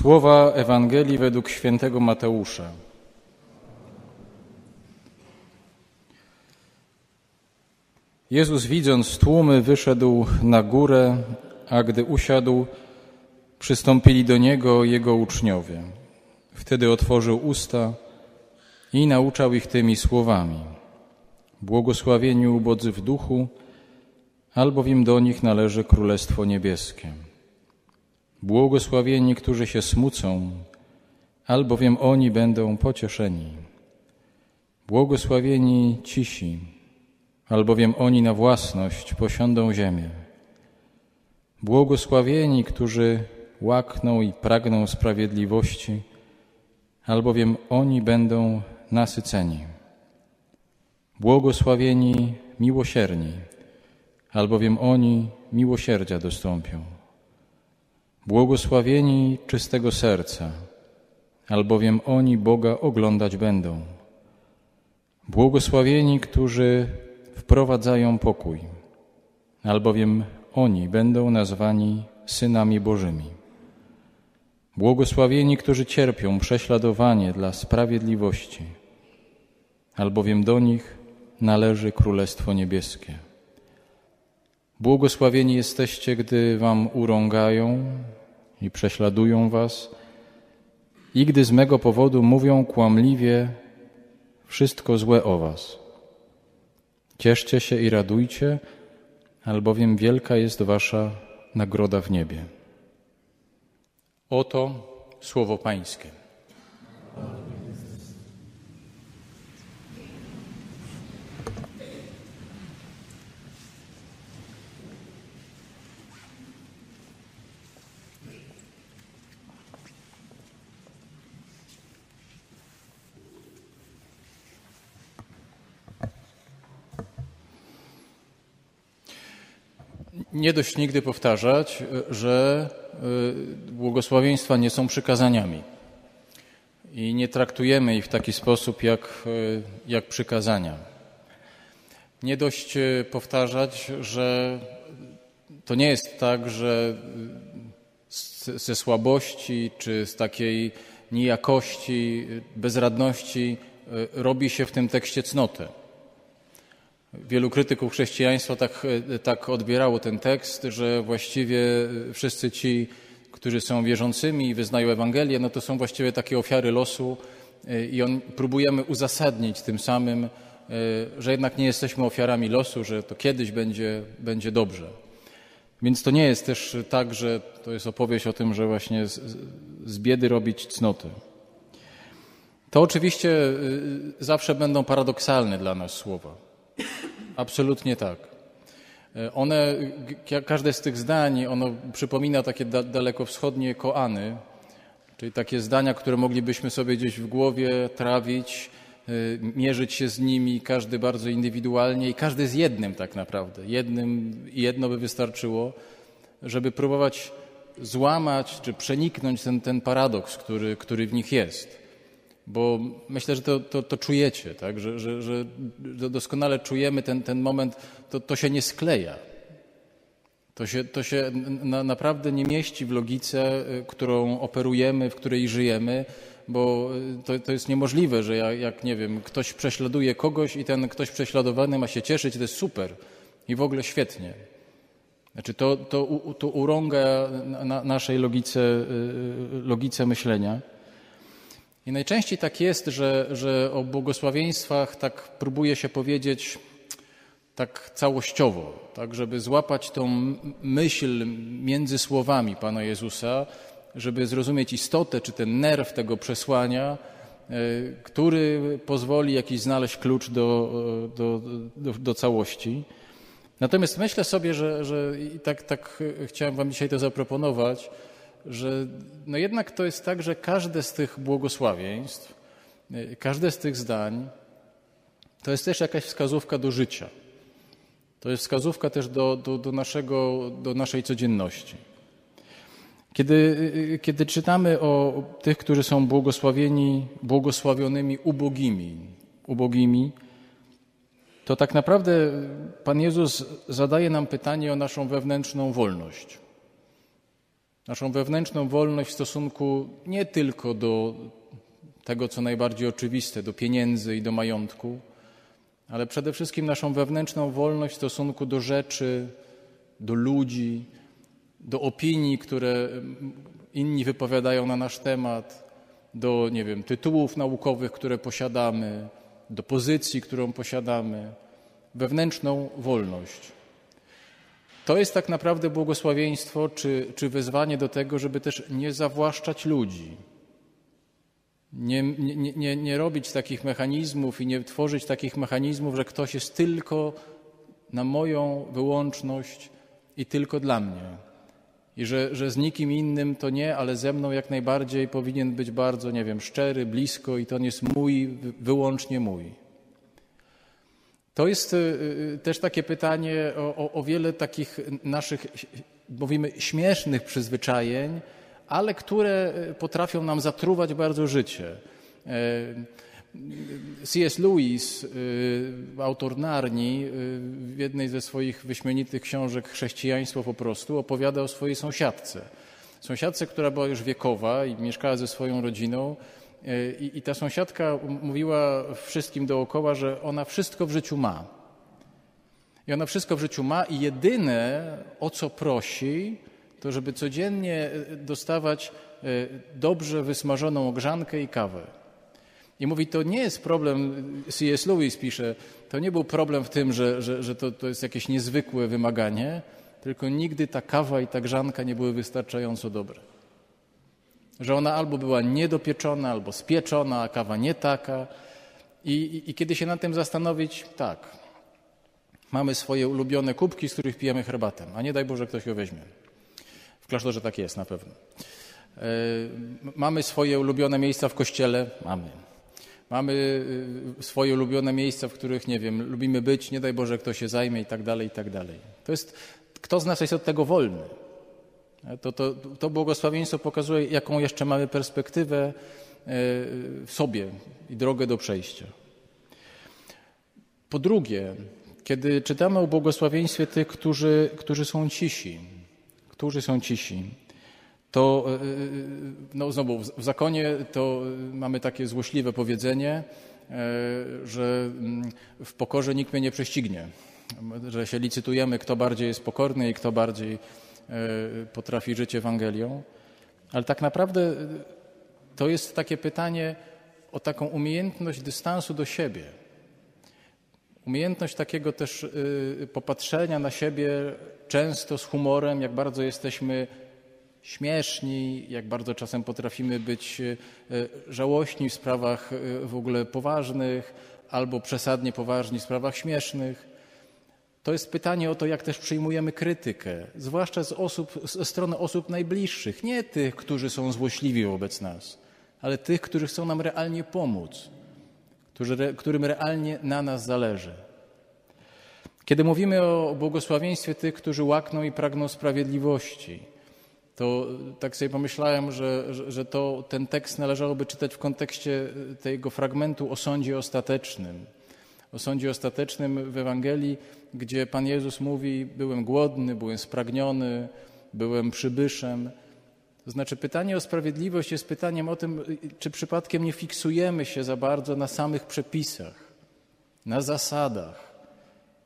Słowa Ewangelii według świętego Mateusza. Jezus, widząc tłumy, wyszedł na górę, a gdy usiadł, przystąpili do niego jego uczniowie. Wtedy otworzył usta i nauczał ich tymi słowami: Błogosławieni ubodzy w duchu, albowiem do nich należy Królestwo Niebieskie. Błogosławieni, którzy się smucą, albowiem oni będą pocieszeni. Błogosławieni cisi, albowiem oni na własność posiądą ziemię. Błogosławieni, którzy łakną i pragną sprawiedliwości, albowiem oni będą nasyceni. Błogosławieni miłosierni, albowiem oni miłosierdzia dostąpią. Błogosławieni czystego serca, albowiem oni Boga oglądać będą. Błogosławieni, którzy wprowadzają pokój, albowiem oni będą nazwani synami Bożymi. Błogosławieni, którzy cierpią prześladowanie dla sprawiedliwości, albowiem do nich należy Królestwo Niebieskie. Błogosławieni jesteście, gdy wam urągają i prześladują was, i gdy z mego powodu mówią kłamliwie wszystko złe o was. Cieszcie się i radujcie, albowiem wielka jest wasza nagroda w niebie. Oto słowo Pańskie. Nie dość nigdy powtarzać, że y, błogosławieństwa nie są przykazaniami i nie traktujemy ich w taki sposób jak, y, jak przykazania. Nie dość y, powtarzać, że to nie jest tak, że ze słabości czy z takiej nijakości, bezradności robi się w tym tekście cnotę. Wielu krytyków chrześcijaństwa tak, tak odbierało ten tekst, że właściwie wszyscy ci, którzy są wierzącymi i wyznają Ewangelię, no to są właściwie takie ofiary losu i on, próbujemy uzasadnić tym samym, że jednak nie jesteśmy ofiarami losu, że to kiedyś będzie, będzie dobrze. Więc to nie jest też tak, że to jest opowieść o tym, że właśnie z, z biedy robić cnoty. To oczywiście zawsze będą paradoksalne dla nas słowa. Absolutnie tak. E, one, każde z tych zdań, ono przypomina takie da, dalekowschodnie koany, czyli takie zdania, które moglibyśmy sobie gdzieś w głowie trawić, e, mierzyć się z nimi, każdy bardzo indywidualnie i każdy z jednym tak naprawdę. Jednym, jedno by wystarczyło, żeby próbować złamać czy przeniknąć ten, ten paradoks, który, który w nich jest bo myślę, że to, to, to czujecie, tak? że, że, że doskonale czujemy ten, ten moment, to, to się nie skleja. To się, to się na, naprawdę nie mieści w logice, y, którą operujemy, w której żyjemy, bo y, to, to jest niemożliwe, że jak, jak, nie wiem, ktoś prześladuje kogoś i ten ktoś prześladowany ma się cieszyć, to jest super i w ogóle świetnie. Znaczy to, to, to urąga na naszej logice, y, logice myślenia. I najczęściej tak jest, że, że o błogosławieństwach tak próbuje się powiedzieć tak całościowo, tak żeby złapać tą myśl między słowami Pana Jezusa, żeby zrozumieć istotę czy ten nerw tego przesłania, e, który pozwoli jakiś znaleźć klucz do, do, do, do całości. Natomiast myślę sobie, że, że i tak, tak chciałem Wam dzisiaj to zaproponować, że no jednak to jest tak, że każde z tych błogosławieństw, y, każde z tych zdań to jest też jakaś wskazówka do życia. To jest wskazówka też do, do, do, naszego, do naszej codzienności. Kiedy, y, kiedy czytamy o tych, którzy są błogosławieni, błogosławionymi ubogimi, ubogimi, to tak naprawdę Pan Jezus zadaje nam pytanie o naszą wewnętrzną wolność. Naszą wewnętrzną wolność w stosunku nie tylko do tego, co najbardziej oczywiste, do pieniędzy i do majątku, ale przede wszystkim naszą wewnętrzną wolność w stosunku do rzeczy, do ludzi, do opinii, które inni wypowiadają na nasz temat, do, nie wiem, tytułów naukowych, które posiadamy, do pozycji, którą posiadamy, wewnętrzną wolność. To jest tak naprawdę błogosławieństwo czy, czy wezwanie do tego, żeby też nie zawłaszczać ludzi. Nie, nie, nie, nie robić takich mechanizmów i nie tworzyć takich mechanizmów, że ktoś jest tylko na moją wyłączność i tylko dla mnie. I że, że z nikim innym to nie, ale ze mną jak najbardziej powinien być bardzo, nie wiem, szczery, blisko i to on jest mój, wyłącznie mój. To jest y, y, też takie pytanie o, o, o wiele takich naszych, mówimy, śmiesznych przyzwyczajeń, ale które y, potrafią nam zatruwać bardzo życie. C.S. Lewis, autor Narni, w jednej ze swoich wyśmienitych książek Chrześcijaństwo po prostu opowiada o swojej sąsiadce. Sąsiadce, która była już wiekowa i mieszkała ze swoją rodziną I, I ta sąsiadka mówiła wszystkim dookoła, że ona wszystko w życiu ma. I ona wszystko w życiu ma i jedyne, o co prosi, to żeby codziennie e, dostawać e, dobrze wysmażoną ogrzankę i kawę. I mówi, to nie jest problem, C.S. Lewis pisze, to nie był problem w tym, że, że, że to, to jest jakieś niezwykłe wymaganie, tylko nigdy ta kawa i ta grzanka nie były wystarczająco dobre że ona albo była niedopieczona, albo spieczona, a kawa nie taka. I, i, I, kiedy się nad tym zastanowić, tak, mamy swoje ulubione kubki, z których pijemy herbatę, a nie daj Boże ktoś ją weźmie. W klasztorze tak jest na pewno. E, mamy swoje ulubione miejsca w kościele? Mamy. Mamy e, swoje ulubione miejsca, w których, nie wiem, lubimy być, nie daj Boże ktoś się zajmie i tak dalej, i tak dalej. To jest, kto z nas jest od tego wolny? To, to, to błogosławieństwo pokazuje, jaką jeszcze mamy perspektywę e, w sobie i drogę do przejścia. Po drugie, kiedy czytamy o błogosławieństwie tych, którzy, którzy są cisi, którzy są cisi, to e, e, no znowu w zakonie to mamy takie złośliwe powiedzenie, że mm, w pokorze nikt mnie nie prześcignie, że się licytujemy, kto bardziej jest pokorny i kto bardziej potrafi żyć Ewangelią, ale tak naprawdę e, to jest takie pytanie o taką umiejętność dystansu do siebie. Umiejętność takiego też e, popatrzenia na siebie często z humorem, jak bardzo jesteśmy śmieszni, jak bardzo czasem potrafimy być żałośni w sprawach w ogóle poważnych albo przesadnie poważni w sprawach śmiesznych. To jest pytanie o to, jak też przyjmujemy krytykę, zwłaszcza z osób, ze strony osób najbliższych, nie tych, którzy są złośliwi wobec nas, ale tych, którzy chcą nam realnie pomóc, którzy, którym realnie na nas zależy. Kiedy mówimy o błogosławieństwie tych, którzy łakną i pragną sprawiedliwości, to tak sobie pomyślałem, że, że, że to, ten tekst należałoby czytać w kontekście tego fragmentu o sądzie ostatecznym o sądzie ostatecznym w Ewangelii, gdzie Pan Jezus mówi: Byłem głodny, byłem spragniony, byłem przybyszem. To znaczy, pytanie o sprawiedliwość jest pytaniem o tym, czy przypadkiem nie fiksujemy się za bardzo na samych przepisach, na zasadach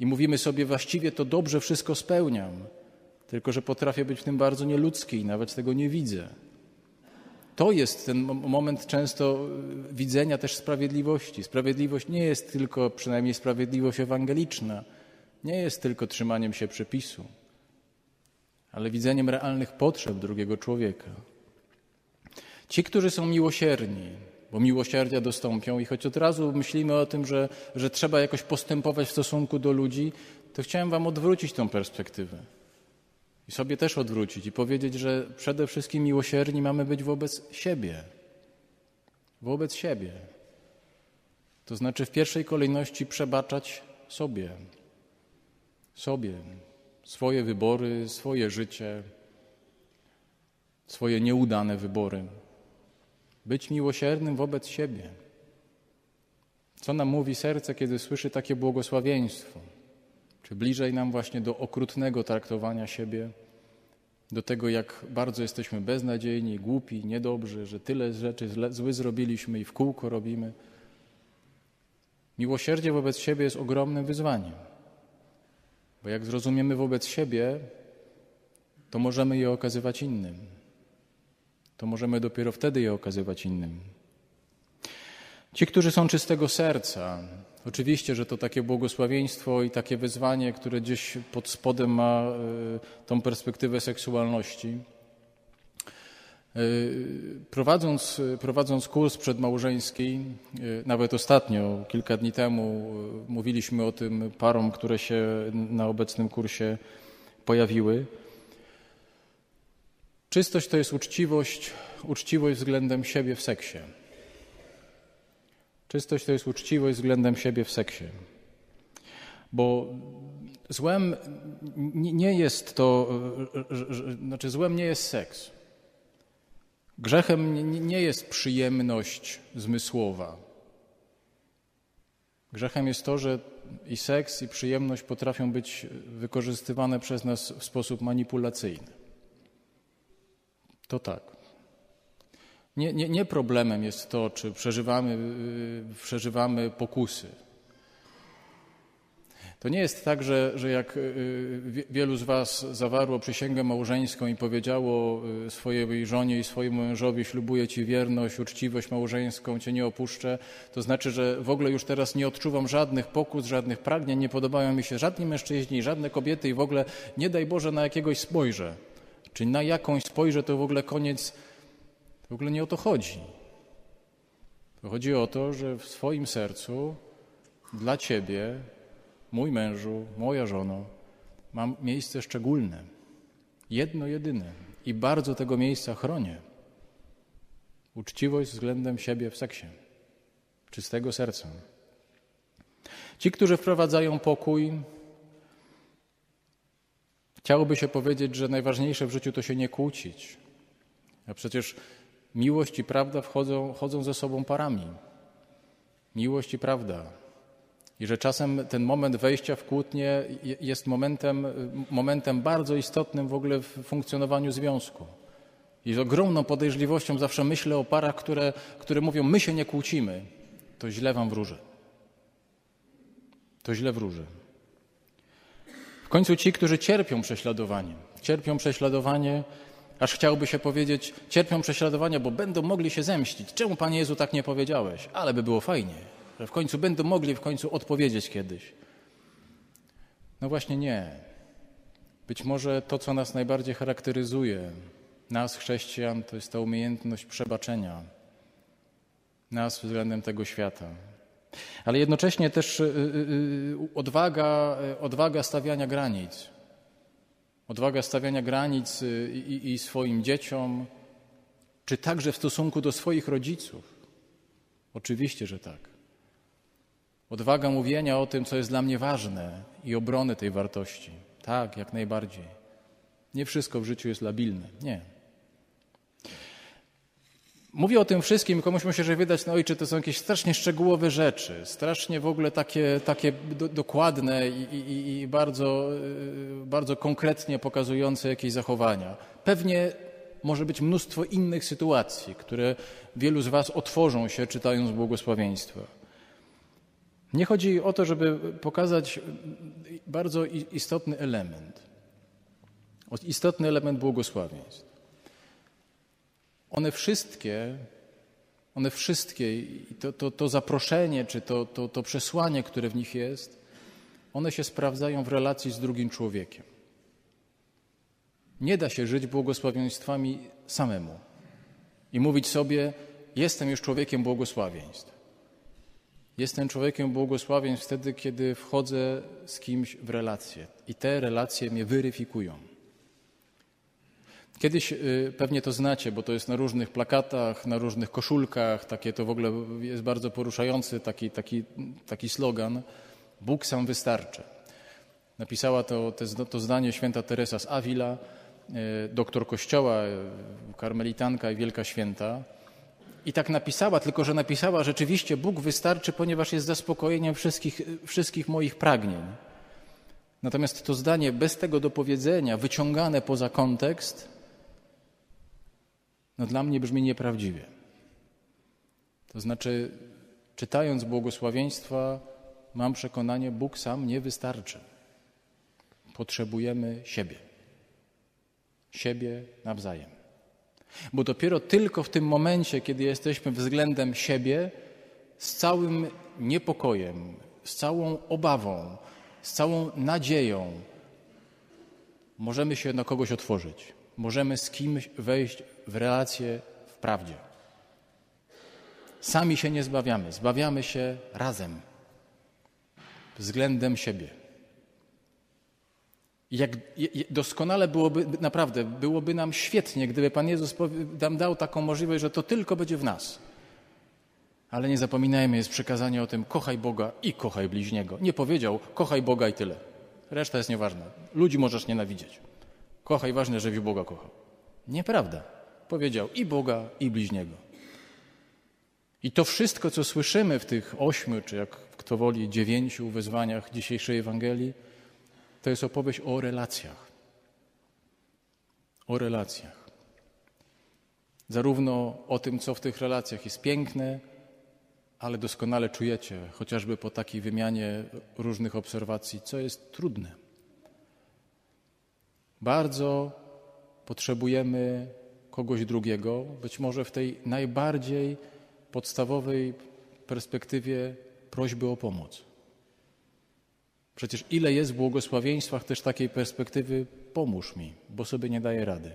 i mówimy sobie, właściwie to dobrze wszystko spełniam, tylko że potrafię być w tym bardzo nieludzki i nawet tego nie widzę. To jest ten moment często y, widzenia też sprawiedliwości. Sprawiedliwość nie jest tylko, przynajmniej sprawiedliwość ewangeliczna, nie jest tylko trzymaniem się przepisu, ale widzeniem realnych potrzeb drugiego człowieka. Ci, którzy są miłosierni, bo miłosierdzia dostąpią i choć od razu myślimy o tym, że, że trzeba jakoś postępować w stosunku do ludzi, to chciałem Wam odwrócić tą perspektywę i sobie też odwrócić i powiedzieć, że przede wszystkim miłosierni mamy być wobec siebie. Wobec siebie. To znaczy w pierwszej kolejności przebaczać sobie. Sobie. Swoje wybory, swoje życie, swoje nieudane wybory. Być miłosiernym wobec siebie. Co nam mówi serce, kiedy słyszy takie błogosławieństwo? Czy bliżej nam właśnie do okrutnego traktowania siebie? do tego, jak bardzo jesteśmy beznadziejni, głupi, niedobrzy, że tyle rzeczy zły zrobiliśmy i w kółko robimy. Miłosierdzie wobec siebie jest ogromnym wyzwaniem, bo jak zrozumiemy wobec siebie, to możemy je okazywać innym. To możemy dopiero wtedy je okazywać innym. Ci, którzy są czystego serca, oczywiście, że to takie błogosławieństwo i takie wyzwanie, które gdzieś pod spodem ma e, tą perspektywę seksualności. E, prowadząc, prowadząc kurs przedmałżeński, e, nawet ostatnio, kilka dni temu, mówiliśmy o tym parom, które się na obecnym kursie pojawiły. Czystość to jest uczciwość, uczciwość względem siebie w seksie. Czystość to jest uczciwość względem siebie w seksie. Bo złem nie jest to, znaczy złem nie jest seks. Grzechem nie jest przyjemność zmysłowa. Grzechem jest to, że i seks, i przyjemność potrafią być wykorzystywane przez nas w sposób manipulacyjny. To tak. Nie, nie, nie problemem jest to, czy przeżywamy, y, przeżywamy pokusy. To nie jest tak, że, że jak y, wielu z Was zawarło przysięgę małżeńską i powiedziało y, swojej żonie i swojemu mężowi: Ślubuję Ci wierność, uczciwość małżeńską, Cię nie opuszczę, to znaczy, że w ogóle już teraz nie odczuwam żadnych pokus, żadnych pragnień, nie podobają mi się żadni mężczyźni, żadne kobiety i w ogóle nie daj Boże na jakiegoś spojrzę. Czy na jakąś spojrzę, to w ogóle koniec w ogóle nie o to chodzi. To chodzi o to, że w swoim sercu dla Ciebie, mój mężu, moja żono, mam miejsce szczególne. Jedno, jedyne. I bardzo tego miejsca chronię. Uczciwość względem siebie w seksie. Czystego serca. Ci, którzy wprowadzają pokój, chciałoby się powiedzieć, że najważniejsze w życiu to się nie kłócić. A przecież Miłość i prawda wchodzą, chodzą ze sobą parami. Miłość i prawda. I że czasem ten moment wejścia w kłótnię jest momentem, momentem bardzo istotnym w ogóle w funkcjonowaniu związku. I z ogromną podejrzliwością zawsze myślę o parach, które, które mówią: My się nie kłócimy. To źle wam wróży. To źle wróży. W końcu ci, którzy cierpią prześladowanie, cierpią prześladowanie, Aż chciałby się powiedzieć, cierpią prześladowania, bo będą mogli się zemścić. Czemu, Panie Jezu, tak nie powiedziałeś? Ale by było fajnie, że w końcu będą mogli w końcu odpowiedzieć kiedyś. No właśnie nie. Być może to, co nas najbardziej charakteryzuje, nas, chrześcijan, to jest ta umiejętność przebaczenia nas względem tego świata. Ale jednocześnie też y, y, y, odwaga, odwaga stawiania granic. Odwaga stawiania granic y, i, i swoim dzieciom, czy także w stosunku do swoich rodziców? Oczywiście, że tak. Odwaga mówienia o tym, co jest dla mnie ważne i obrony tej wartości. Tak, jak najbardziej. Nie wszystko w życiu jest labilne. Nie. Mówię o tym wszystkim, komuś musi się wydać, no ojcze, to są jakieś strasznie szczegółowe rzeczy, strasznie w ogóle takie, takie do, dokładne i, i, i, bardzo, y, bardzo konkretnie pokazujące jakieś zachowania. Pewnie może być mnóstwo innych sytuacji, które wielu z Was otworzą się czytając błogosławieństwa. Nie chodzi o to, żeby pokazać bardzo istotny element, istotny element błogosławieństw. One wszystkie, one wszystkie, to, to, to zaproszenie, czy to, to, to przesłanie, które w nich jest, one się sprawdzają w relacji z drugim człowiekiem. Nie da się żyć błogosławieństwami samemu i mówić sobie: Jestem już człowiekiem błogosławieństw. Jestem człowiekiem błogosławieństw wtedy, kiedy wchodzę z kimś w relacje i te relacje mnie weryfikują. Kiedyś y, pewnie to znacie, bo to jest na różnych plakatach, na różnych koszulkach, takie to w ogóle jest bardzo poruszający taki, taki, taki slogan Bóg sam wystarczy. Napisała to, to zdanie święta Teresa z Avila, y, doktor kościoła, y, karmelitanka i wielka święta. I tak napisała, tylko że napisała rzeczywiście Bóg wystarczy, ponieważ jest zaspokojeniem wszystkich, wszystkich moich pragnień. Natomiast to zdanie bez tego dopowiedzenia, wyciągane poza kontekst, no dla mnie brzmi nieprawdziwie. To znaczy, czytając błogosławieństwa, mam przekonanie, Bóg sam nie wystarczy. Potrzebujemy siebie. Siebie nawzajem. Bo dopiero tylko w tym momencie, kiedy jesteśmy względem siebie, z całym niepokojem, z całą obawą, z całą nadzieją, możemy się na kogoś otworzyć. Możemy z kimś wejść w relację w prawdzie. Sami się nie zbawiamy, zbawiamy się razem, względem siebie. Jak doskonale byłoby, naprawdę, byłoby nam świetnie, gdyby Pan Jezus nam dał taką możliwość, że to tylko będzie w nas. Ale nie zapominajmy, jest przekazanie o tym, kochaj Boga i kochaj bliźniego. Nie powiedział, kochaj Boga i tyle. Reszta jest nieważna. Ludzi możesz nienawidzieć. Kochaj, ważne, żebyś Boga kochał. Nieprawda. Powiedział i Boga, i bliźniego. I to wszystko, co słyszymy w tych ośmiu, czy jak kto woli, dziewięciu wezwaniach dzisiejszej Ewangelii, to jest opowieść o relacjach. O relacjach. Zarówno o tym, co w tych relacjach jest piękne, ale doskonale czujecie, chociażby po takiej wymianie różnych obserwacji, co jest trudne. Bardzo potrzebujemy kogoś drugiego, być może w tej najbardziej podstawowej perspektywie prośby o pomoc. Przecież ile jest w błogosławieństwach też takiej perspektywy pomóż mi, bo sobie nie daję rady.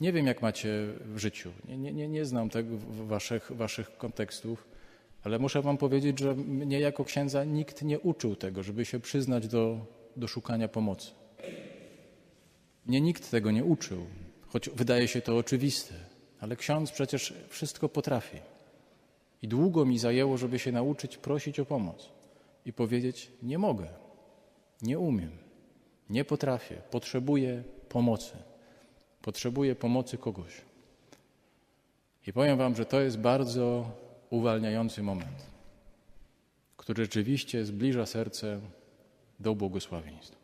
Nie wiem, jak macie w życiu. Nie, nie, nie znam tego waszych, waszych kontekstów, ale muszę wam powiedzieć, że mnie jako księdza nikt nie uczył tego, żeby się przyznać do, do szukania pomocy. Mnie nikt tego nie uczył, choć wydaje się to oczywiste, ale ksiądz przecież wszystko potrafi. I długo mi zajęło, żeby się nauczyć prosić o pomoc i powiedzieć: Nie mogę, nie umiem, nie potrafię, potrzebuję pomocy. Potrzebuję pomocy kogoś. I powiem Wam, że to jest bardzo uwalniający moment, który rzeczywiście zbliża serce do błogosławieństwa.